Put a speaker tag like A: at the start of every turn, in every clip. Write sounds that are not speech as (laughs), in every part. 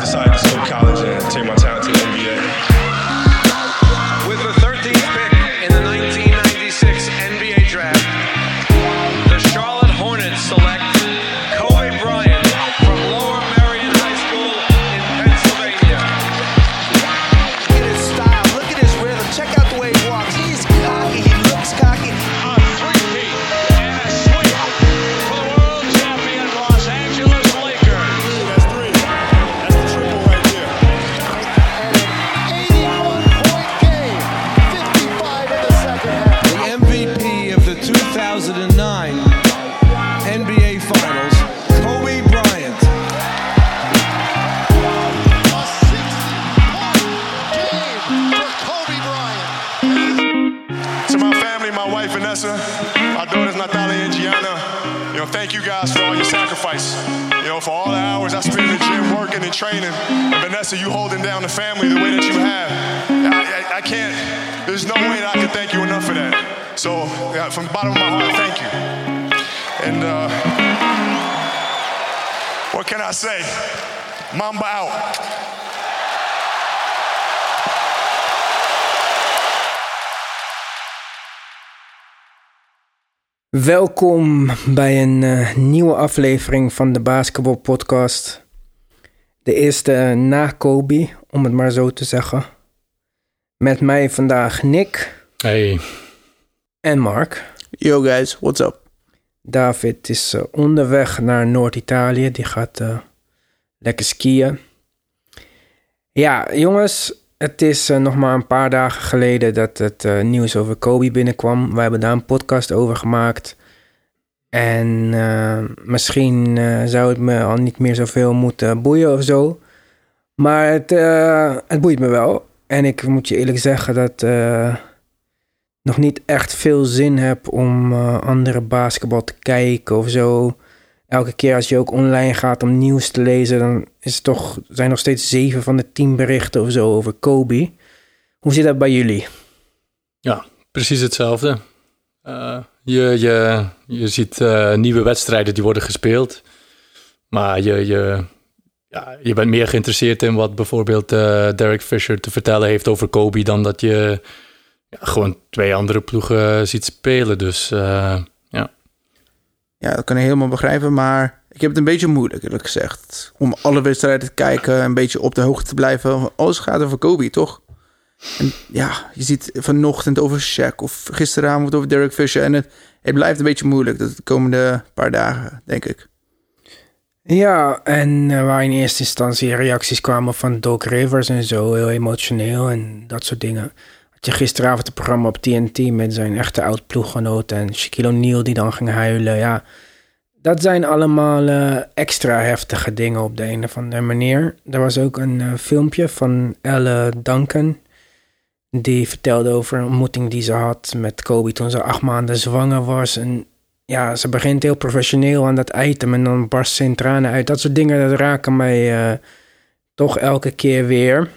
A: Decided to skip college
B: Vanessa, you holding down the family the way that you have. I, I, I can't, there's no way that I can thank you enough for that. So, yeah, from the bottom of my heart, thank you. And uh, what can I say? Mamba out.
C: Welkom bij een eh, nieuwe aflevering van de Basketball Podcast. De eerste eh, na Kobe, om het maar zo te zeggen. Met mij vandaag Nick
D: Hey,
C: en Mark.
E: Yo guys, what's up?
C: David is eh, onderweg naar Noord-Italië. Die gaat eh, lekker skiën. Ja, jongens, het is nog maar een paar dagen geleden dat het eh, nieuws over Kobe binnenkwam. Wij hebben daar een podcast over gemaakt. En eh, misschien eh, zou het me al niet meer zoveel moeten boeien of zo. Maar het, eh, het boeit me wel. En ik moet je eerlijk zeggen dat eh, nog niet echt veel zin heb om andere basketbal te kijken of zo. Elke keer als je ook online gaat om nieuws te lezen, dan is het toch, zijn nog steeds zeven van de tien berichten of zo over Kobe. Hoe zit dat bij jullie?
D: ja, precies hetzelfde. Eh, je, je, je ziet eh, nieuwe wedstrijden die worden gespeeld. Maar je, je, ja, je bent meer geïnteresseerd in wat bijvoorbeeld eh, Derek Fisher te vertellen heeft over Kobe... dan dat je gewoon twee andere ploegen ziet spelen. Dus ja,
E: Ja, dat kan ik helemaal begrijpen, maar ik heb het een beetje moeilijk, eerlijk gezegd. Om alle wedstrijden te kijken, een beetje op de hoogte te blijven. Alles gaat over Kobe, toch? Ja, je ziet vanochtend over Shaq of gisteravond over Derek Fisher. En het, het blijft een beetje moeilijk de komende paar dagen, denk ik.
C: Ja, en eh, waar in eerste instantie reacties kwamen van Doc Rivers en zo, heel emotioneel en dat soort dingen. Had je gisteravond het programma op TNT met zijn echte oud-ploeggenoot en Shaquille O'Neal die dan ging huilen. Ja, dat zijn allemaal eh, extra heftige dingen op de een of andere manier. Er was ook een eh, filmpje van Elle Duncan. Die vertelde over een ontmoeting die ze had met Kobe toen ze acht maanden zwanger was. En ja, ze begint heel professioneel aan dat item en dan barst ze in tranen uit. Dat soort dingen dat raken mij eh, toch elke keer weer.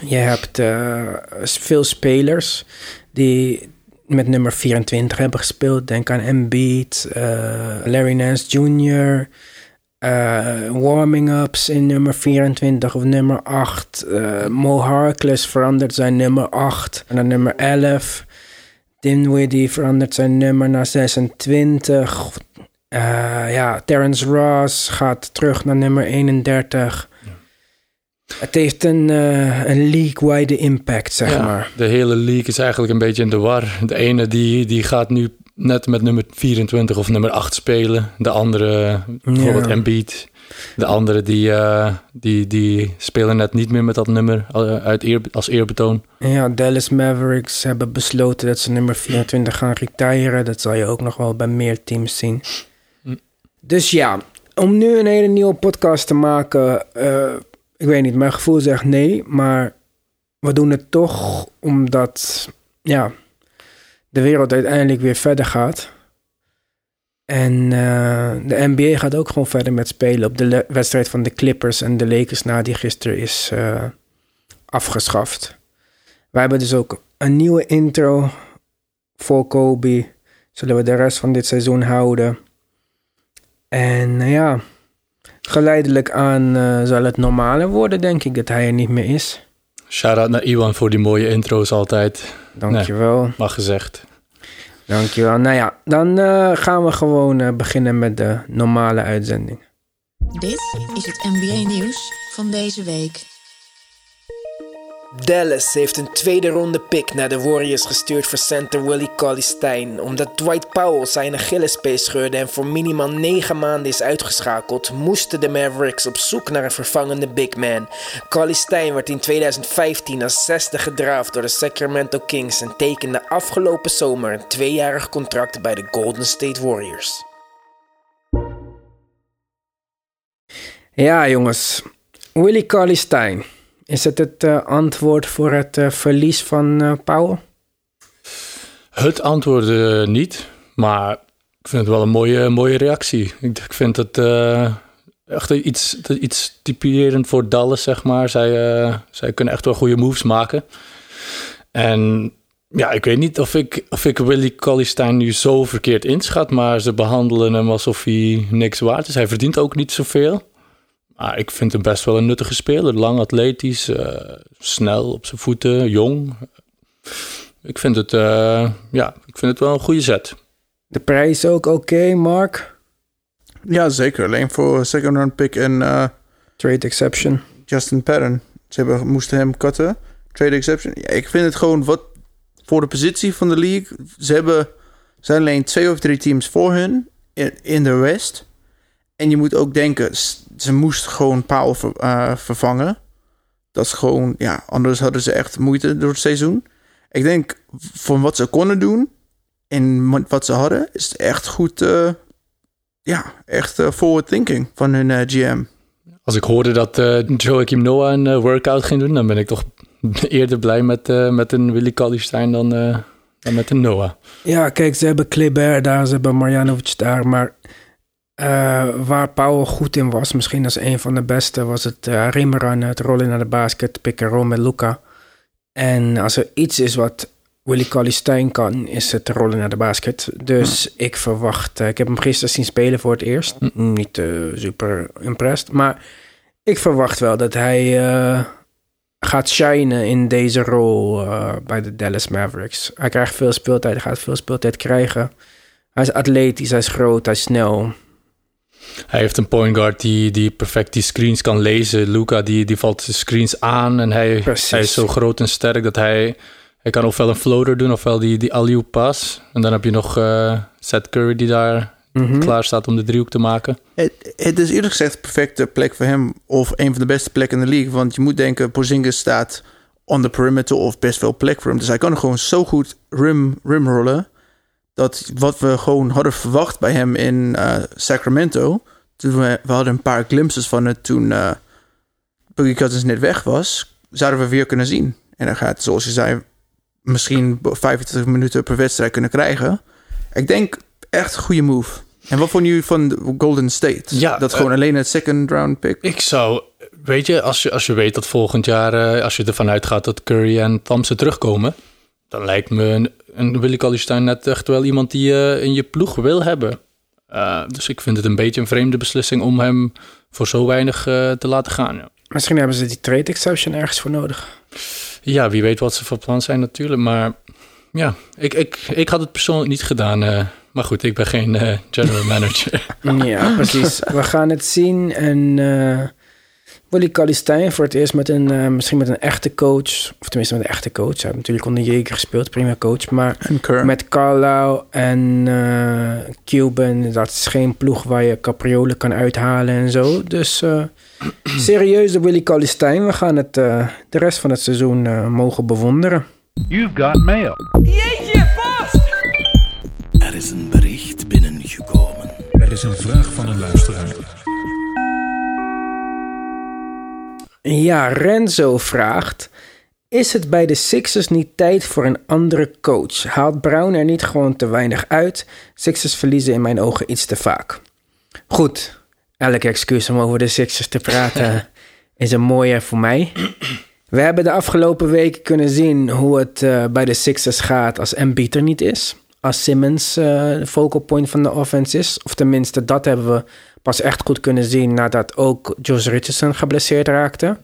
C: Je hebt eh, veel spelers die met nummer 24 hebben gespeeld. Denk aan Embiid, eh, Larry Nance Jr., eh, warming-ups in nummer 24 of nummer 8. Eh, Mo Harkless verandert zijn nummer 8 naar nummer 11. Dinwiddie verandert zijn nummer naar 26. Eh, ja, Terrence Ross gaat terug naar nummer 31. Het heeft een, eh, een league-wide impact, zeg
D: Ja,
C: maar.
D: de hele league is eigenlijk een beetje in de war. De ene die, die gaat nu net met nummer 24 of nummer 8 spelen. De andere, bijvoorbeeld
C: Ja.
D: Embiid. De andere die, eh, die, die spelen net niet meer met dat nummer eh, uit eer, als eerbetoon.
C: Ja, Dallas Mavericks hebben besloten dat ze nummer 24 gaan retiren. Dat zal je ook nog wel bij meer teams zien.
D: Hm.
C: Dus ja, om nu een hele nieuwe podcast te maken, eh, ik weet niet, mijn gevoel zegt nee, maar we doen het toch omdat, ja, de wereld uiteindelijk weer verder gaat. En eh, de NBA gaat ook gewoon verder met spelen op de wedstrijd van de Clippers en de Lakers na die gisteren is eh, afgeschaft. Wij hebben dus ook een nieuwe intro voor Kobe. Zullen we de rest van dit seizoen houden. En nou ja, geleidelijk aan eh, zal het normaler worden, denk ik, dat hij er niet meer is.
D: Shout-out naar Iwan voor die mooie intro's altijd.
C: Dankjewel.
D: Mag gezegd.
C: Dankjewel. Nou ja, dan eh, gaan we gewoon eh, beginnen met de normale uitzending.
F: Dit is het NBA nieuws van deze week.
C: Dallas heeft een tweede ronde pick naar de Warriors gestuurd voor center Willie Cauley-Stein. Omdat Dwight Powell zijn Achillespees scheurde en voor minimaal 9 maanden is uitgeschakeld, moesten de Mavericks op zoek naar een vervangende big man. Cauley-Stein werd in 2015 als zesde gedraft door de Sacramento Kings en tekende afgelopen zomer een tweejarig contract bij de Golden State Warriors. Ja, jongens. Willie Cauley-Stein. Is het het uh, antwoord voor het uh, verlies van uh?
D: Het antwoord niet, maar ik vind het wel een mooie, mooie reactie. Ik, ik vind het echt iets, iets typerend voor Dallas, zeg maar. Zij, zij kunnen echt wel goede moves maken. En ja, ik weet niet of ik, of ik Willie Colleystein nu zo verkeerd inschat, maar ze behandelen hem alsof hij niks waard is. Hij verdient ook niet zoveel. Maar ik vind hem best wel een nuttige speler. Lang atletisch, uh, snel op zijn voeten, jong. Ik vind het, uh, ja, ik vind het wel een goede zet.
C: De prijs ook oké, okay, Mark?
E: Ja, zeker. Alleen voor second round pick en... Uh,
C: Trade exception.
E: Justin Patton. Ze hebben, moesten hem cutten. Trade exception. Ja, ik vind het gewoon wat... Voor de positie van de league... Ze hebben... zijn alleen twee of drie teams voor hun... in, in de West... En je moet ook denken, ze moest gewoon Paul ver, uh, vervangen. Dat is gewoon, ja, anders hadden ze echt moeite door het seizoen. Ik denk, van wat ze konden doen en wat ze hadden, is het echt goed, uh, ja, echt uh, forward thinking van hun GM.
D: Als ik hoorde dat Joachim Noah een workout ging doen, dan ben ik toch (laughs) eerder blij met, met een Willy Kallistein dan, dan met een Noah.
C: Ja, kijk, ze hebben Kleber daar, ze hebben Marjanovic daar, maar uh, waar Powell goed in was, misschien als een van de beste, was het uh, rimrun, het rollen naar de basket, pick and roll met Luca. En als er iets is wat Willie Cauley-Stein kan, is het rollen naar de basket. Dus ik verwacht, uh, ik heb hem gisteren zien spelen voor het eerst. Niet super impressed, maar ik verwacht wel dat hij gaat shinen in deze rol bij de Dallas Mavericks. Hij krijgt veel speeltijd, hij gaat veel speeltijd krijgen. Hij is atletisch, hij is groot, hij is snel.
D: Hij heeft een point guard die, die perfect die screens kan lezen. Luca die, die valt de screens aan en hij, hij is zo groot en sterk dat hij... Hij kan ofwel een floater doen ofwel die, die alley pas. En dan heb je nog uh, Seth Curry die daar mm-hmm. klaar staat om de driehoek te maken.
E: Het, het is eerlijk gezegd de perfecte plek voor hem. Of een van de beste plekken in de league. Want je moet denken, Porzingis staat on the perimeter of best veel plek voor hem. Dus hij kan gewoon zo goed rim, rim rollen dat wat we gewoon hadden verwacht bij hem in uh, Sacramento. Toen we, we hadden een paar glimpses van het toen uh, Boogie Cousins net weg was. Zouden we weer kunnen zien. En dan gaat, zoals je zei, misschien 25 minuten per wedstrijd kunnen krijgen. Ik denk echt een goede move. En wat vond jullie van Golden State? Ja, dat gewoon uh, alleen het second round pick?
D: Ik zou, weet je, als je, als je weet dat volgend jaar, als je ervan uitgaat dat Curry en Thompson terugkomen, dan lijkt me een, een Willy Kallistein net echt wel iemand die je in je ploeg wil hebben. Uh, dus ik vind het een beetje een vreemde beslissing om hem voor zo weinig uh, te laten gaan. Ja.
C: Misschien hebben ze die trade exception ergens voor nodig.
D: Ja, wie weet wat ze van plan zijn natuurlijk. Maar ja, ik, ik, ik had het persoonlijk niet gedaan. Uh, maar goed, ik ben geen general manager.
C: ja, precies. We gaan het zien en Willy Calistijn voor het eerst met een, uh, misschien met een echte coach. Of tenminste met een echte coach. Hij heeft natuurlijk onder Jeger gespeeld, prima coach. Maar met Carlisle en uh, Cuban, dat is geen ploeg waar je capriolen kan uithalen en zo. Dus uh, (clears throat) serieus de Willy Calistijn. We gaan het de rest van het seizoen mogen bewonderen. You've got mail. Jeetje,
G: post! Er is een bericht binnengekomen.
H: Er is een vraag van een luisteraar.
C: Ja, Renzo vraagt: Is het bij de Sixers niet tijd voor een andere coach? Haalt Brown er niet gewoon te weinig uit? Sixers verliezen in mijn ogen iets te vaak. Goed, elke excuus om over de Sixers te praten (laughs) is een mooie voor mij. We hebben de afgelopen weken kunnen zien hoe het uh, bij de Sixers gaat als Embiid er niet is. Als Simmons uh, de focal point van de offense is. Of tenminste, dat hebben we pas echt goed kunnen zien nadat ook Josh Richardson geblesseerd raakte.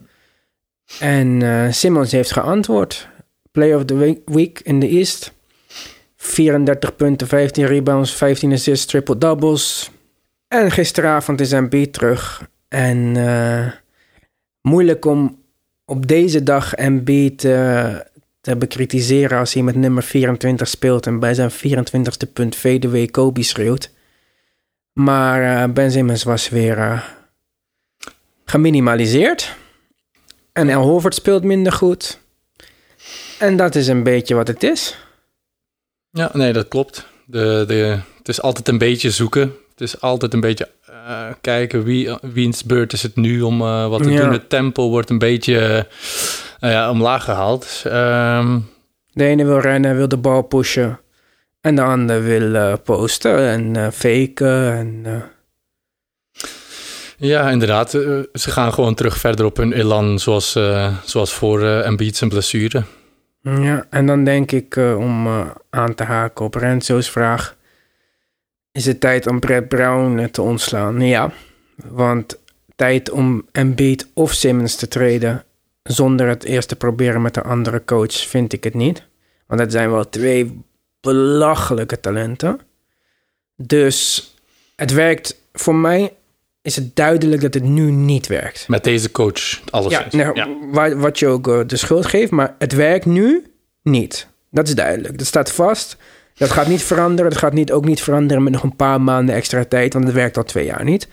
C: En eh, Simmons heeft geantwoord. Player of the week- in de East. 34 punten, 15 rebounds, 15 assists, triple doubles. En gisteravond is Embiid terug. En eh, moeilijk om op deze dag Embiid te bekritiseren als hij met nummer 24 speelt en bij zijn 24ste punt fadeaway Kobe schreeuwt. Maar eh, Ben Simmons was weer eh, geminimaliseerd. En El Horford speelt minder goed. En dat is een beetje wat het is.
D: Ja, nee, dat klopt. De, de, het is altijd een beetje zoeken. Het is altijd een beetje eh, kijken wie, wiens beurt is het nu om eh, wat te
C: Ja.
D: doen. Het tempo wordt een beetje eh, ja, omlaag gehaald. Ehm,
C: De ene wil rennen, wil de bal pushen. En de ander wil eh, posten en eh, faken. En, eh,
D: ja, inderdaad. ze gaan gewoon terug verder op hun elan zoals, zoals voor eh Embiid zijn blessure.
C: Ja, en dan denk ik om aan te haken op Renzo's vraag. Is het tijd om Brett Brown te ontslaan? Ja, want tijd om Embiid of Simmons te treden... zonder het eerst te proberen met een andere coach vind ik het niet. Want dat zijn wel twee belachelijke talenten. Dus het werkt voor mij... is het duidelijk dat het nu niet werkt.
D: Met deze coach, alles
C: Ja,
D: is.
C: nou,
D: ja.
C: Waar, wat je ook eh, de schuld geeft, maar het werkt nu niet. Dat is duidelijk. Dat staat vast. Dat gaat niet veranderen. Dat gaat niet, ook niet veranderen met nog een paar maanden extra tijd, want het werkt al twee jaar niet.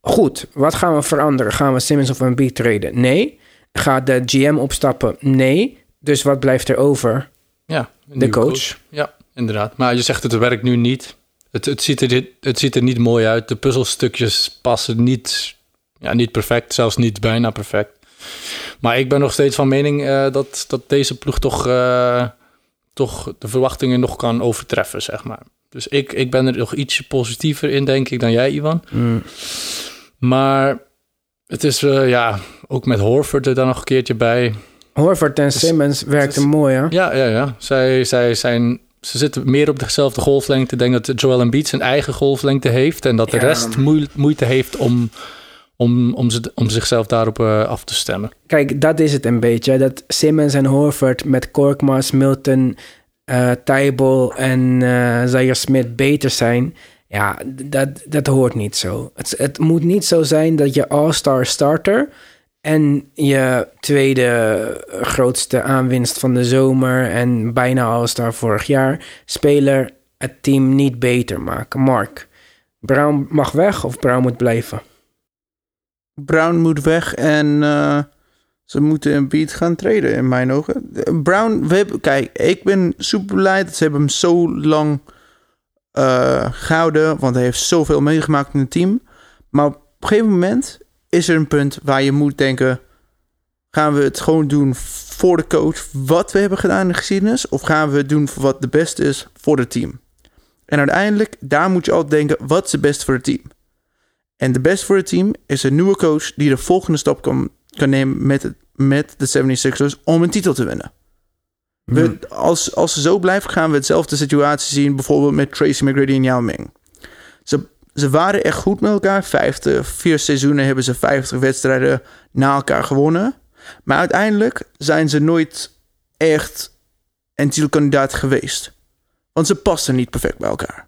C: Goed, wat gaan we veranderen? Gaan we Simmons of Embiid treden? Nee. Gaat de GM opstappen? Nee. Dus wat blijft er over?
D: Ja,
C: De
D: nieuwe
C: coach.
D: Ja, inderdaad. Maar je zegt het werkt nu niet. Het, het, ziet er, dit- het ziet er niet mooi uit. De puzzelstukjes passen niet, ja, niet perfect, zelfs niet bijna perfect. Maar ik ben nog steeds van mening eh, dat, dat deze ploeg toch, eh, toch de verwachtingen nog kan overtreffen, zeg maar. Dus ik, ik ben er nog ietsje positiever in, denk ik, dan jij, Ivan. Maar het is, eh, ja, ook met Horford er dan nog een keertje bij.
C: Horford en Simmons werkten mooi, hè?
D: Ja, ja, ja. Zij, zij zijn, ze zitten meer op dezelfde golflengte. Ik denk dat Joel Embiid zijn eigen golflengte heeft... en dat de
C: Ja.
D: rest moe- moeite heeft om, om, om, ze, om zichzelf daarop eh, af te stemmen.
C: Kijk, dat is het een beetje. Dat Simmons en Horford met Korkmaz, Milton, Tybal en eh Zaire Smith beter zijn. Ja, dat, dat hoort niet zo. Het, het moet niet zo zijn dat je all-star starter en je tweede grootste aanwinst van de zomer en bijna all-star vorig jaar speler het team niet beter maken. Mark, Brown mag weg of Brown moet blijven?
E: Brown moet weg en eh, ze moeten een beat gaan treden in mijn ogen. Brown, kijk, ik ben super blij dat ze hebben hem zo lang eh, gehouden, want hij heeft zoveel meegemaakt in het team. Maar op een gegeven moment is er een punt waar je moet denken, gaan we het gewoon doen voor de coach wat we hebben gedaan in de geschiedenis, of gaan we het doen voor wat de beste is voor het team? En uiteindelijk, daar moet je altijd denken, wat is het beste voor het team? En de beste voor het team is een nieuwe coach die de volgende stap kan, kan nemen met, het, met de 76ers om een titel te winnen. We, als, als ze zo blijven, gaan we hetzelfde situatie zien, bijvoorbeeld met Tracy McGrady en Yao Ming. Ze, ze waren echt goed met elkaar. Vijftig, vier seizoenen hebben ze 50 wedstrijden na elkaar gewonnen. Maar uiteindelijk zijn ze nooit echt een titelkandidaat geweest. Want ze passen niet perfect bij elkaar.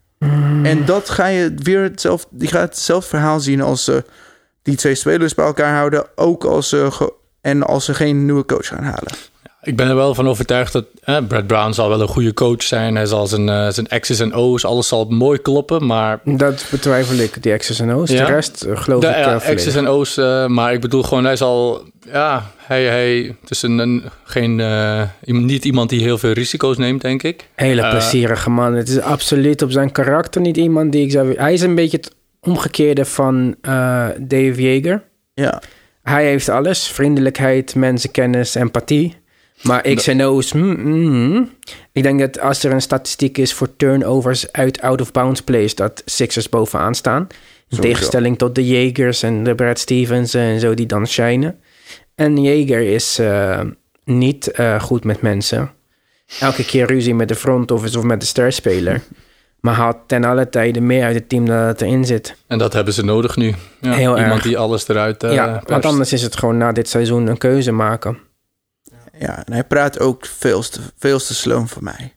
E: En dat ga je weer hetzelfde, je gaat hetzelfde verhaal zien als ze die twee spelers bij elkaar houden. Ook als ze, en als ze geen nieuwe coach gaan halen.
D: Ik ben er wel van overtuigd dat eh, Brad Brown zal wel een goede coach zijn. Hij zal zijn, eh, zijn X's en O's, alles zal mooi kloppen. Maar
C: Dat betwijfel ik, die X's en O's.
D: Ja.
C: De rest eh, geloof
D: de,
C: ik
D: ja,
C: eh, volledig.
D: X's en O's, eh, maar ik bedoel gewoon, hij zal... Ja, hij, hij het is een, een, geen, niet iemand die heel veel risico's neemt, denk ik.
C: Hele plezierige man. Het is absoluut op zijn karakter niet iemand die ik zou... Hij is een beetje het omgekeerde van eh, Dave Yeager.
E: Ja.
C: Hij heeft alles. Vriendelijkheid, mensenkennis, empathie. Maar X en O's... mm, mm. Ik denk dat als er een statistiek is voor turnovers uit out-of-bounds plays... dat Sixers bovenaan staan. In tegenstelling tot de Jagers en de Brad Stevens en zo die dan shinen. En Jager is eh, niet eh, goed met mensen. Elke keer ruzie met de front office of met de sterspeler. (laughs) Maar haalt ten alle tijde meer uit het team dan het erin zit.
D: En dat hebben ze nodig nu. Ja,
C: Heel
D: iemand
C: erg.
D: die alles eruit eh
C: ja, want anders is het gewoon na dit seizoen een keuze maken.
E: Ja, en hij praat ook veel te, veel te sloom voor mij.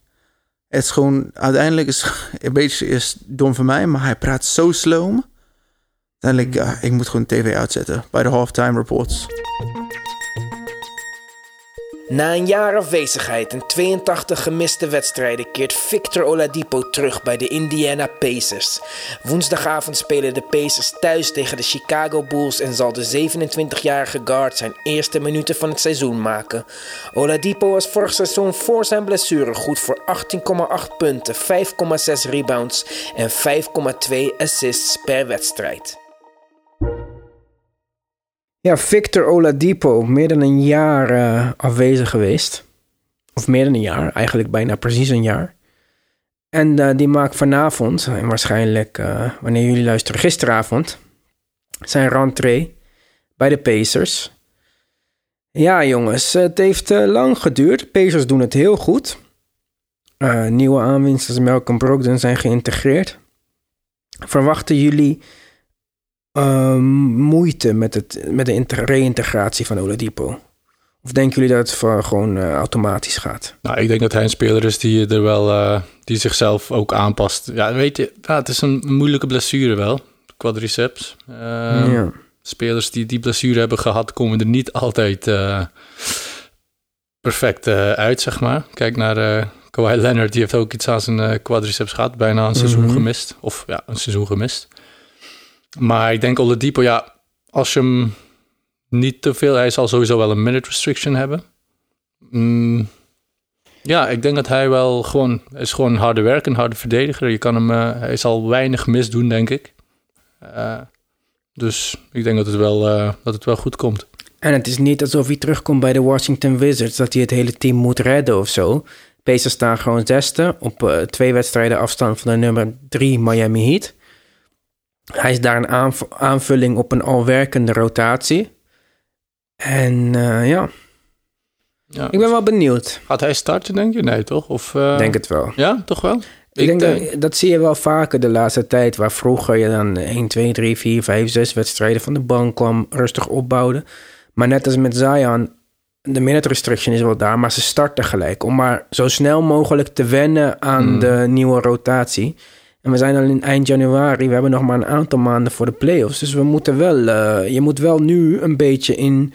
E: Het is gewoon, uiteindelijk is (laughs) een beetje is dom voor mij, maar hij praat zo sloom. Uiteindelijk, ja, ik moet gewoon tv uitzetten bij de halftime reports.
I: Na een jaar afwezigheid en 82 gemiste wedstrijden keert Victor Oladipo terug bij de Indiana Pacers. Woensdagavond spelen de Pacers thuis tegen de Chicago Bulls en zal de 27-jarige guard zijn eerste minuten van het seizoen maken. Oladipo was vorig seizoen voor zijn blessure goed voor 18,8 punten, 5,6 rebounds en 5,2 assists per wedstrijd.
C: Ja, Victor Oladipo, meer dan een jaar eh, afwezig geweest. Of meer dan een jaar, eigenlijk bijna precies een jaar. En eh, die maakt vanavond, en waarschijnlijk eh, wanneer jullie luisteren, gisteravond, zijn rentree bij de Pacers. Ja, jongens, het heeft lang geduurd. Pacers doen het heel goed. Nieuwe aanwinsten als Malcolm Brogdon zijn geïntegreerd. Verwachten jullie ehm, moeite met, het, met de reïntegratie van Oladipo? Of denken jullie dat het voor gewoon eh, automatisch gaat?
D: Nou, ik denk dat hij een speler is die er wel, eh, die zichzelf ook aanpast. Ja, weet je, ja, het is een moeilijke blessure wel, quadriceps. Eh,
C: Ja.
D: Spelers die die blessure hebben gehad, komen er niet altijd eh, perfect uit, zeg maar. Kijk naar Kawhi Leonard, die heeft ook iets aan zijn quadriceps gehad, bijna een seizoen
C: Mhm.
D: gemist. Of ja, een seizoen gemist. Maar ik denk Oladipo, ja, als je hem niet te veel, hij zal sowieso wel een minute restriction hebben. Mm, ja, ik denk dat hij wel gewoon is gewoon harde werker, een harde verdediger. Je kan hem, eh, hij zal weinig misdoen, denk ik. Eh, dus ik denk dat het wel, eh, dat het wel goed komt.
C: En het is niet alsof hij terugkomt bij de Washington Wizards... dat hij het hele team moet redden of zo. Pacers staan gewoon zesde... op twee wedstrijden afstand van de nummer drie Miami Heat. Hij is daar een aanv- aanvulling op een al werkende rotatie. En eh, ja,
D: Ja.
C: ik ben wel benieuwd.
D: Gaat hij starten, denk je? Nee, toch? Of, eh,
C: Ik denk het wel.
D: Ja, toch wel?
C: Ik denk dat, dat zie je wel vaker de laatste tijd, waar vroeger je dan 1, 2, 3, 4, 5, 6 wedstrijden van de bank kwam, rustig opbouwde. Maar net als met Zion, de minute restriction is wel daar, maar ze starten gelijk. Om maar zo snel mogelijk te wennen aan
D: Mm.
C: de nieuwe rotatie. En we zijn al in eind januari, we hebben nog maar een aantal maanden voor de playoffs. Dus we moeten wel, eh, je moet wel nu een beetje in,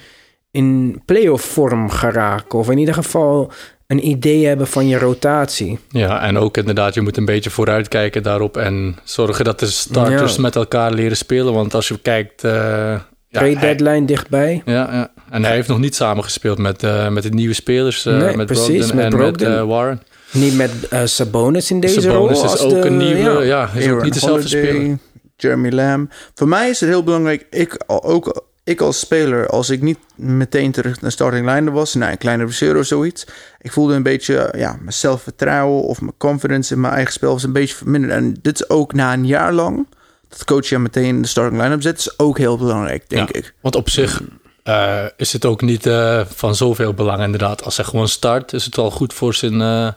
C: in playoff vorm geraken. Of in ieder geval een idee hebben van je rotatie.
D: Ja, en ook inderdaad, je moet een beetje vooruitkijken daarop en zorgen dat de starters
C: Ja.
D: met elkaar leren spelen. Want als je kijkt... eh, ja,
C: Trade
D: hij-
C: deadline dichtbij.
D: Ja, ja, en hij heeft nog niet samengespeeld met, eh, met de nieuwe spelers.
C: Nee,
D: met
C: precies,
D: Brogdon
C: met
D: en
C: Brogdon.
D: met Warren.
C: Niet met eh, Sabonis in deze
D: Sabonis
C: rol.
D: is
C: als
D: ook
C: de-
D: een nieuwe... Ja,
C: ja.
D: is ook niet dezelfde
E: Holiday,
D: speler.
E: Jeremy Lamb. Voor mij is het heel belangrijk, ik, ook ik als speler, als ik niet meteen terug naar starting line was, na een kleine blessure of zoiets, ik voelde een beetje, ja, mijn zelfvertrouwen of mijn confidence in mijn eigen spel was een beetje verminderd. En dit is ook na een jaar lang, dat coach je meteen in de starting line-up zet, is ook heel belangrijk, denk
D: Ja,
E: ik.
D: Want op zich eh, is het ook niet eh, van zoveel belang inderdaad. Als hij gewoon start, is het al goed voor zijn, eh,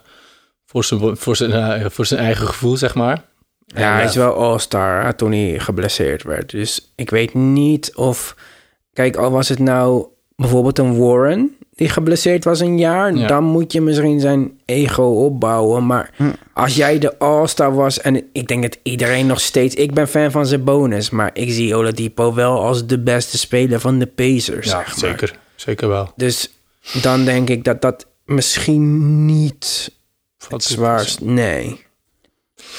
D: voor zijn, voor zijn, eh, voor zijn eigen gevoel, zeg maar.
C: Ja,
D: En,
C: hij
D: eh,
C: is wel all-star hè, toen hij geblesseerd werd. Dus ik weet niet of... Kijk, al was het nou bijvoorbeeld een Warren die geblesseerd was een jaar...
D: Ja.
C: dan moet je misschien zijn ego opbouwen. Maar als jij de all-star was... en ik denk dat iedereen nog steeds... Ik ben fan van zijn bonus... maar ik zie Oladipo wel als de beste speler van de Pacers.
D: Ja,
C: zeg maar.
D: zeker. Zeker wel.
C: Dus dan denk ik dat dat misschien niet het zwaarst... Nee.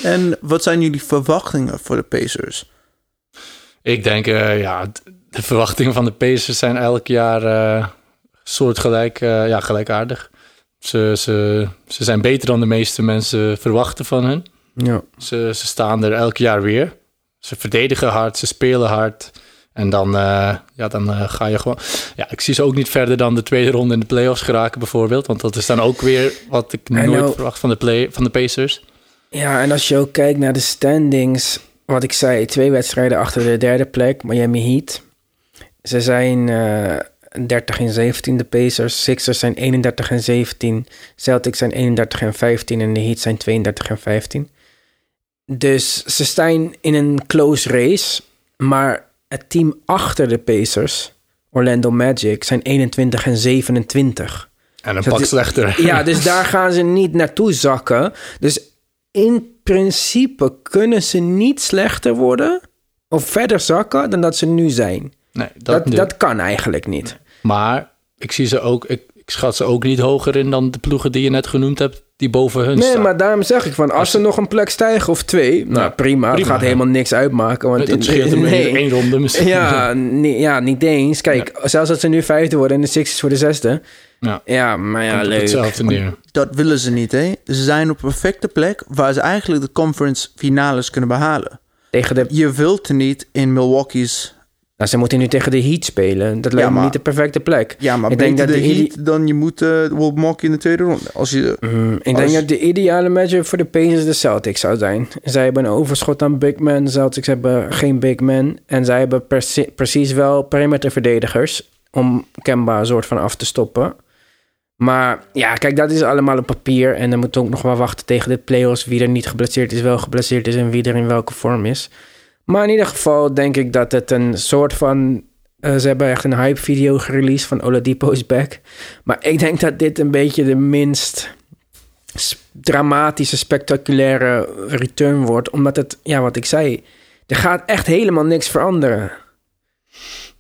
E: En wat zijn jullie verwachtingen voor de Pacers?
D: Ik denk, eh, ja, de verwachtingen van de Pacers zijn elk jaar eh, soortgelijk, eh, ja, gelijkaardig. Ze, ze, ze zijn beter dan de meeste mensen verwachten van hen.
C: Ja.
D: Ze, ze staan er elk jaar weer. Ze verdedigen hard, ze spelen hard. En dan, eh, ja, dan eh, ga je gewoon... Ja, ik zie ze ook niet verder dan de tweede ronde in de playoffs geraken bijvoorbeeld. Want dat is dan ook weer wat ik nooit verwacht van de, play, van de Pacers.
C: Ja, en als je ook kijkt naar de standings, wat ik zei, twee wedstrijden achter de derde plek, Miami Heat. Ze zijn eh 30 en 17, de Pacers. Sixers zijn 31 en 17. Celtics zijn 31 en 15 en de Heat zijn 32 en 15. Dus ze staan in een close race. Maar het team achter de Pacers, Orlando Magic, zijn 21 en 27.
D: En een
C: Dus
D: pak slechter.
C: Ja, (laughs) dus daar gaan ze niet naartoe zakken. Dus in principe kunnen ze niet slechter worden of verder zakken dan dat ze nu zijn.
D: Nee, dat,
C: dat kan eigenlijk niet.
D: Maar ik zie ze ook, ik, ik schat ze ook niet hoger in dan de ploegen die je net genoemd hebt, die boven hun
C: Nee,
D: staan.
C: maar daarom zeg ik van als ze nog een plek stijgen of twee, nou prima, het
D: prima,
C: gaat
D: ja.
C: helemaal niks uitmaken. Want
D: Dat scheelt hem in één ronde misschien.
C: Ja, nee, ja, niet eens. Kijk, zelfs als ze nu vijfde worden en de Sixers voor de zesde.
D: Ja,
C: ja maar ja, leuk.
D: hetzelfde neer.
E: Dat willen ze niet, hè? Ze zijn op een perfecte plek waar ze eigenlijk de conference finales kunnen behalen.
C: Tegen de...
E: Je wilt er niet in Milwaukee's...
C: Nou, ze moeten nu tegen de Heat spelen. Dat lijkt me
E: maar-
C: niet de perfecte plek.
E: Ja, maar
C: ik denk dat
E: de Heat dan je moet uh, in de tweede ronde. Als je,
C: Mm, ik
E: als-
C: denk dat de ideale matchup voor de Pacers de Celtics zou zijn. Zij hebben een overschot aan big men. De Celtics hebben geen big men. En zij hebben precie- precies wel perimeterverdedigers... om Kemba een soort van af te stoppen. Maar ja, kijk, dat is allemaal op papier. En dan moet ook nog wel wachten tegen de playoffs... wie er niet geblesseerd is, wel geblesseerd is... en wie er in welke vorm is. Maar in ieder geval denk ik dat het een soort van... eh, ze hebben echt een hype video gereleased van Oladipo is back. Maar ik denk dat dit een beetje de minst dramatische, spectaculaire return wordt. Omdat het, ja, wat ik zei, er gaat echt helemaal niks veranderen.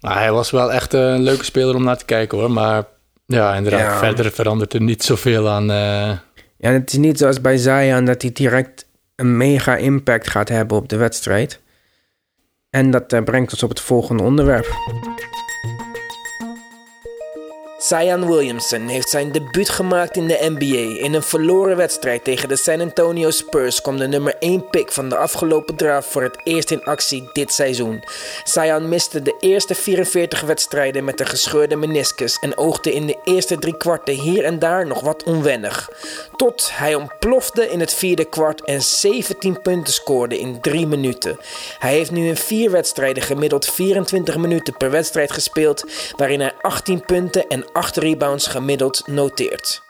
D: Maar hij was wel echt eh, een leuke speler om naar te kijken hoor. Maar ja, inderdaad,
C: Ja.
D: verder verandert er niet zoveel aan. eh,
C: Ja, het is niet zoals bij Zion dat hij direct een mega impact gaat hebben op de wedstrijd. En dat eh, brengt ons op het volgende onderwerp.
I: Zion Williamson heeft zijn debuut gemaakt in de NBA. In een verloren wedstrijd tegen de San Antonio Spurs kwam de nummer 1 pick van de afgelopen draft voor het eerst in actie dit seizoen. Zion miste de eerste 44 wedstrijden met een gescheurde meniscus en oogde in de eerste drie kwarten hier en daar nog wat onwennig. Tot hij ontplofte in het vierde kwart en 17 punten scoorde in 3 minuten. Hij heeft nu in vier wedstrijden gemiddeld 24 minuten per wedstrijd gespeeld, waarin hij 18 punten en 8 rebounds gemiddeld noteert.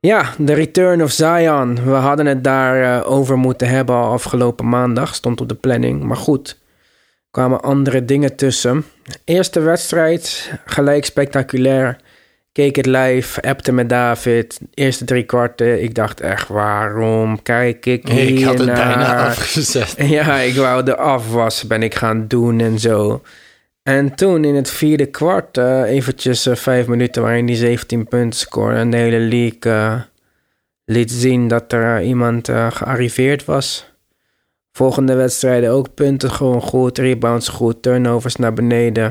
C: Ja, de return of Zion. We hadden het daar eh, over moeten hebben al afgelopen maandag. Stond op de planning. Maar goed, er kwamen andere dingen tussen. Eerste wedstrijd, gelijk spectaculair. Keek het live, appte met David. Eerste drie kwarten. Ik dacht echt, waarom kijk ik hier
D: ik had het bijna
C: naar?
D: afgezet. (laughs)
C: Ja, ik wou de afwas ben ik gaan doen en zo. En toen in het vierde kwart, eh, eventjes eh, vijf minuten waarin die 17 punten scoorde. En de hele league eh, liet zien dat er iemand gearriveerd was. Volgende wedstrijden ook punten gewoon goed, rebounds goed, turnovers naar beneden.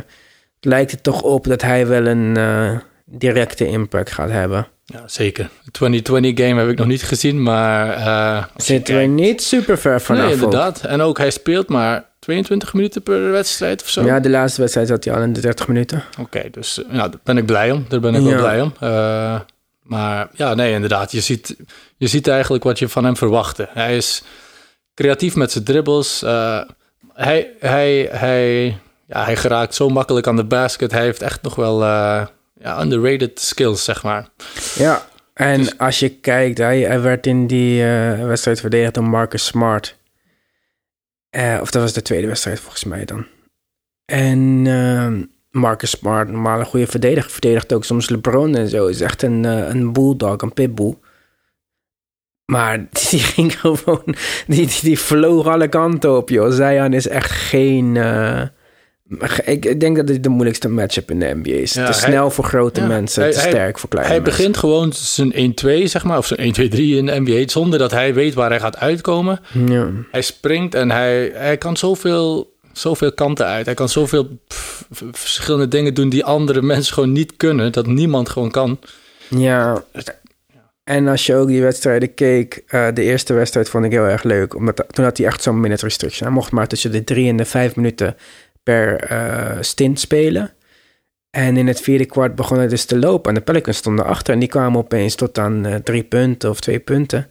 C: Het lijkt er toch op dat hij wel een directe impact gaat hebben.
D: Ja, zeker. De 2020 game heb ik nog niet gezien, maar... eh,
C: Zitten we niet super ver vanaf.
D: Nee, inderdaad. En ook hij speelt maar 22 minuten per wedstrijd of zo.
C: Ja, de laatste wedstrijd zat hij al in de 30 minuten.
D: Oké, dus eh, nou, daar ben ik blij om. Daar ben ik wel blij om. Eh, maar ja, nee, inderdaad. Je ziet, je ziet eigenlijk wat je van hem verwachtte. Hij is creatief met zijn dribbles. Hij, hij, hij, ja, hij geraakt zo makkelijk aan de basket. Hij heeft echt nog wel ja, underrated skills, zeg maar.
C: Ja, en als je kijkt, hij, hij werd in die eh, wedstrijd verdedigd door Marcus Smart. Eh, of dat was de tweede wedstrijd volgens mij dan. En ehm, Marcus Smart, normaal een goede verdediger, verdedigt ook soms LeBron en zo. Is echt een, eh, een bulldog, een pitbull. Maar (laughs) die ging gewoon, die, die, die vloog alle kanten op, joh. Zion is echt geen... ik, denk dat dit de moeilijkste matchup in de NBA is.
D: Ja,
C: te
D: hij-
C: snel voor grote
D: Ja,
C: mensen,
D: hij-
C: te
D: hij-
C: sterk voor kleine
D: Hij
C: mensen.
D: begint gewoon zijn 1-2, zeg maar, of zijn 1-2-3 in de NBA, zonder dat hij weet waar hij gaat uitkomen.
C: Ja.
D: Hij springt en hij, hij kan zoveel, zoveel kanten uit. Hij kan zoveel pff, verschillende dingen doen die andere mensen gewoon niet kunnen, dat niemand gewoon kan.
C: Ja. En als je ook die wedstrijden keek, eh, de eerste wedstrijd vond ik heel erg leuk. Omdat toen had hij echt zo'n minute restriction. Hij mocht maar tussen de drie en de vijf minuten per eh, stint spelen. En in het vierde kwart begon hij dus te lopen. En de Pelicans stonden achter. En die kwamen opeens tot aan eh, drie punten of twee punten.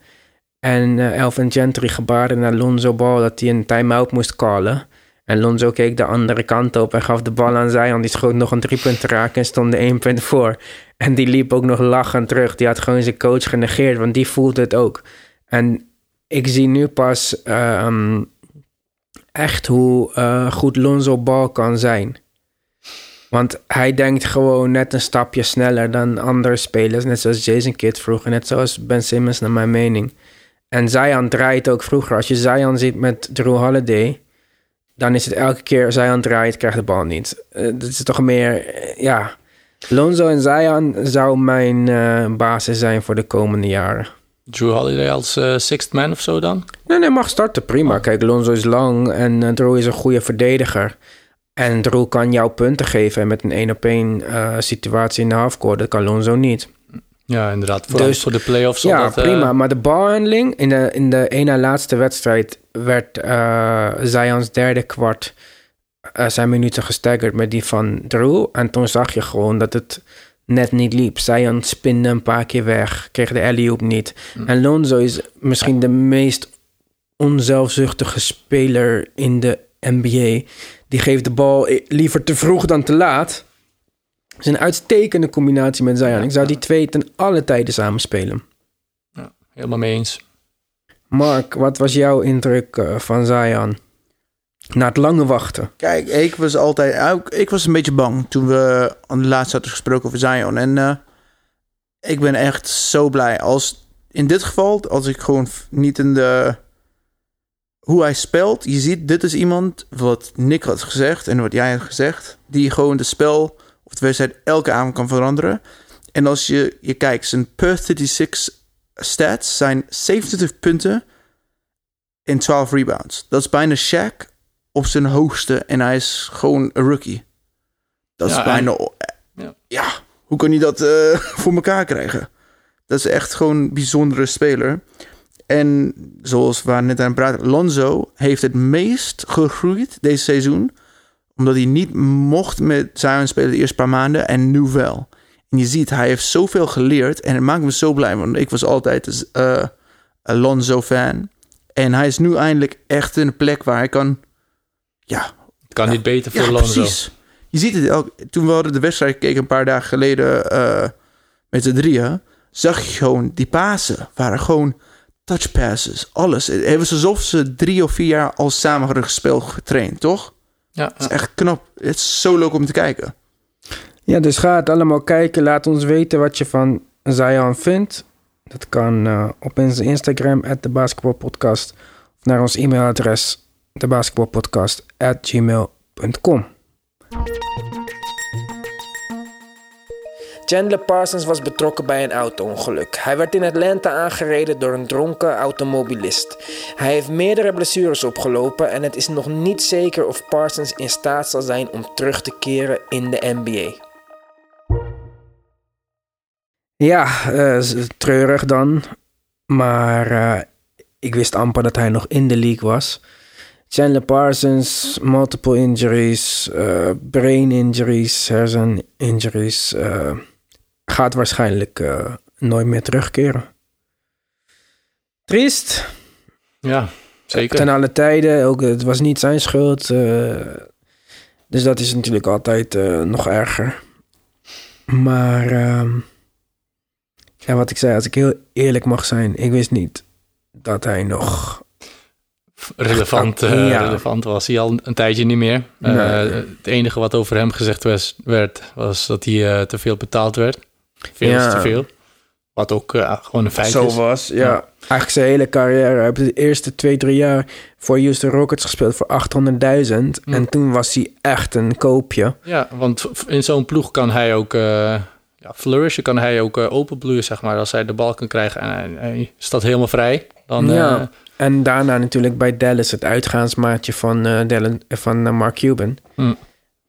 C: En eh Elvin Gentry gebaarde naar Lonzo Ball dat hij een time-out moest callen. En Lonzo keek de andere kant op en gaf de bal aan Zion. Die schoot nog een driepunt te raken en stond er één punt voor. En die liep ook nog lachend terug. Die had gewoon zijn coach genegeerd, want die voelde het ook. En ik zie nu pas ehm, echt hoe eh, goed Lonzo Ball kan zijn. Want hij denkt gewoon net een stapje sneller dan andere spelers. Net zoals Jason Kidd vroeger, net zoals Ben Simmons naar mijn mening. En Zion draait ook vroeger. Als je Zion ziet met Drew Holiday... dan is het elke keer Zion draait, krijgt de bal niet. Eh, dat is toch meer, eh, ja... Lonzo en Zion zou mijn basis zijn voor de komende jaren.
D: Drew Holiday als eh, sixth man of zo dan?
C: Nee, nee, mag starten, prima. Kijk, Lonzo is lang en eh, Drew is een goede verdediger. En Drew kan jou punten geven met een één op één eh, situatie in de halfcourt. Dat kan Lonzo niet.
D: Ja, inderdaad. Vooral
C: Dus-
D: voor de playoffs.
C: Ja,
D: dat,
C: prima. Maar de balhandling in de, in de ene laatste wedstrijd werd Zion's derde kwart zijn minuten gestaggerd met die van Drew. En toen zag je gewoon dat het net niet liep. Zion spinde een paar keer weg, kreeg de alley-oop niet. En Lonzo is misschien de meest onzelfzuchtige speler in de NBA. Die geeft de bal liever te vroeg dan te laat. Het is een uitstekende combinatie met Zion. Ik zou die twee ten alle tijden samen spelen.
D: Helemaal mee eens.
C: Mark, wat was jouw indruk eh, van Zion? Na het lange wachten.
E: Kijk, ik was altijd... Ik was een beetje bang toen we aan de laatste hadden gesproken over Zion. En eh, ik ben echt zo blij. Als, in dit geval, als ik gewoon niet in de... Hoe hij speelt. Je ziet, dit is iemand wat Nick had gezegd en wat jij had gezegd. Die gewoon de spel of de wedstrijd elke avond kan veranderen. En als je, je kijkt, zijn per 36 stats zijn 27 punten en 12 rebounds. Dat is bijna Shaq op zijn hoogste en hij is gewoon een rookie. Dat
D: Ja,
E: is bijna...
D: en-
E: Ja. hoe kan hij dat eh, (laughs) voor elkaar krijgen? Dat is echt gewoon een bijzondere speler. En zoals we net aan praten, Lonzo heeft het meest gegroeid deze seizoen. Omdat hij niet mocht met Zion spelen de eerste paar maanden en nu wel. En je ziet, hij heeft zoveel geleerd en het maakt me zo blij. Want ik was altijd eh, een Lonzo-fan. En hij is nu eindelijk echt in een plek waar hij kan... Ja,
D: Het kan niet beter voor
E: ja,
D: Lonzo.
E: precies. Je ziet het elk, toen we hadden de wedstrijd gekeken een paar dagen geleden eh, met z'n drieën, zag je gewoon die pasen waren gewoon touch passes, alles. Het was alsof ze drie of vier jaar al samen hadden gespeeld, getraind, toch?
D: Ja,
E: Het is echt knap. Het is zo leuk om te kijken.
C: Ja, dus ga het allemaal kijken. Laat ons weten wat je van Zion vindt. Dat kan eh, op onze Instagram, at de basketbalpodcast. Of naar ons e-mailadres, debasketbalpodcast at gmail.com. Chandler Parsons was betrokken bij een auto-ongeluk. Hij werd in Atlanta aangereden door een dronken automobilist. Hij heeft meerdere blessures opgelopen en het is nog niet zeker of Parsons in staat zal zijn om terug te keren in de NBA. Ja, eh, treurig dan. Maar eh, ik wist amper dat hij nog in de league was. Chandler Parsons, multiple injuries, eh, brain injuries, hersen injuries. eh, gaat waarschijnlijk eh, nooit meer terugkeren. Triest.
D: Ja, zeker.
C: Ten alle tijden. Ook, het was niet zijn schuld. dus dat is natuurlijk altijd nog erger. Maar ehm, ja, wat ik zei, als ik heel eerlijk mag zijn, ik wist niet dat hij nog.
D: Relevant, eh,
C: Ja.
D: relevant was hij al een tijdje niet meer. Eh,
C: Nee.
D: Het enige wat over hem gezegd was, werd, was dat hij eh, te veel betaald werd. Veel
C: Ja.
D: te veel. Wat ook gewoon een feit
C: Zo
D: is.
C: was, ja. Eigenlijk zijn hele carrière. Hij heeft de eerste twee, drie jaar voor Houston Rockets gespeeld voor 800.000. En toen was hij echt een koopje.
D: Ja, want in zo'n ploeg kan hij ook ja, flourishen, kan hij ook openbloeien, zeg maar. Als hij de bal kan krijgen en hij, hij staat helemaal vrij. Dan,
C: ja. En daarna natuurlijk bij Dallas het uitgaansmaatje van, Dylan, van eh, Mark Cuban.
D: Hm.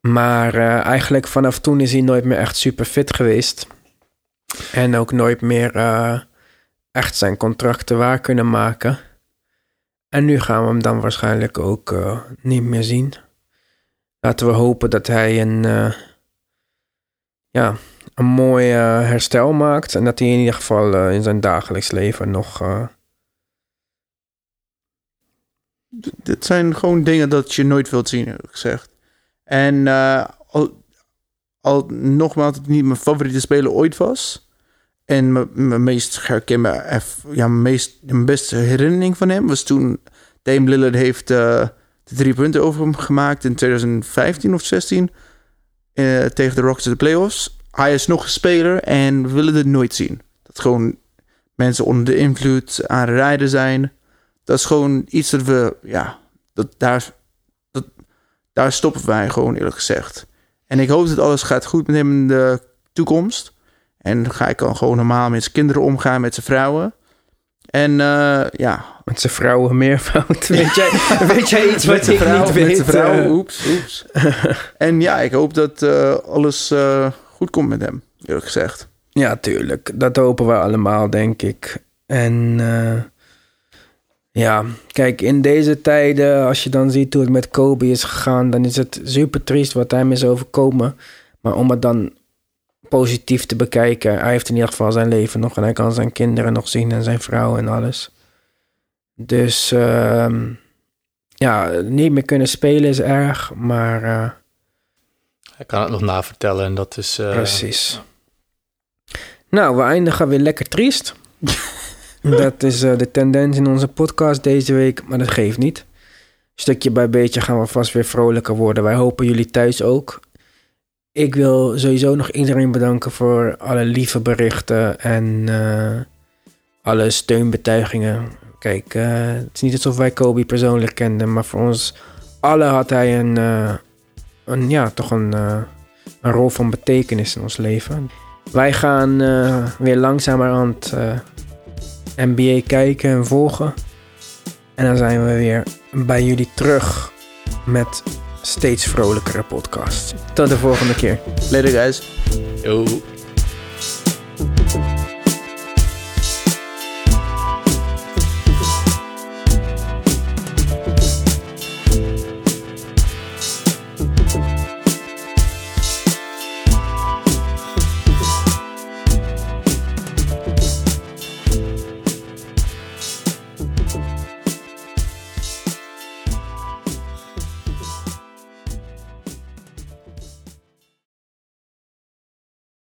C: Maar eigenlijk vanaf toen is hij nooit meer echt super fit geweest. En ook nooit meer echt zijn contracten waar kunnen maken. En nu gaan we hem dan waarschijnlijk ook niet meer zien. Laten we hopen dat hij een, ja, een mooi herstel maakt. En dat hij in ieder geval in zijn dagelijks leven nog... eh,
E: Dit zijn gewoon dingen dat je nooit wilt zien, heb ik gezegd. En eh, al, al nogmaals, het niet mijn favoriete speler ooit was. En mijn- meest herkenbare, eff- ja, mijn, beste herinnering van hem was toen Dame Lillard heeft eh, de drie punten over hem gemaakt in 2015 of 16 eh, tegen de Rockets in de playoffs. Hij is nog een speler en we willen dit nooit zien. Dat gewoon mensen onder de invloed aan het rijden zijn. Dat is gewoon iets dat we, ja, dat, daar, dat, daar stoppen wij gewoon eerlijk gezegd. En ik hoop dat alles gaat goed met hem in de toekomst. En ga ik dan gewoon normaal met zijn kinderen omgaan, met zijn vrouwen. En eh, ja.
C: Met zijn vrouwen meervoud. (laughs) Weet jij, weet jij iets wat ik
E: vrouw,
C: niet weet?
E: Met zijn vrouw,
C: eh?
E: oeps, oeps. (laughs) en ja, ik hoop dat eh, alles goed komt met hem, eerlijk gezegd.
C: Ja, tuurlijk. Dat hopen we allemaal, denk ik. En ja, kijk, in deze tijden, als je dan ziet hoe het met Kobe is gegaan, dan is het super triest wat hem is overkomen. Maar om het dan positief te bekijken, hij heeft in ieder geval zijn leven nog en hij kan zijn kinderen nog zien en zijn vrouw en alles. Dus ehm, ja, niet meer kunnen spelen is erg, maar eh,
D: Hij kan het nog navertellen en dat is... eh,
C: Precies. Nou, we eindigen weer lekker triest. (laughs) dat is eh, de tendens in onze podcast deze week, maar dat geeft niet. Stukje bij beetje gaan we vast weer vrolijker worden. Wij hopen jullie thuis ook. Ik wil sowieso nog iedereen bedanken voor alle lieve berichten en eh, alle steunbetuigingen. Kijk, eh, het is niet alsof wij Kobe persoonlijk kenden, maar voor ons allen had hij een, een ja, toch een, een rol van betekenis in ons leven. Wij gaan eh, weer langzamerhand eh NBA kijken en volgen. En dan zijn we weer bij jullie terug met steeds vrolijkere podcasts. Tot de volgende keer.
E: Later guys.
D: Yo.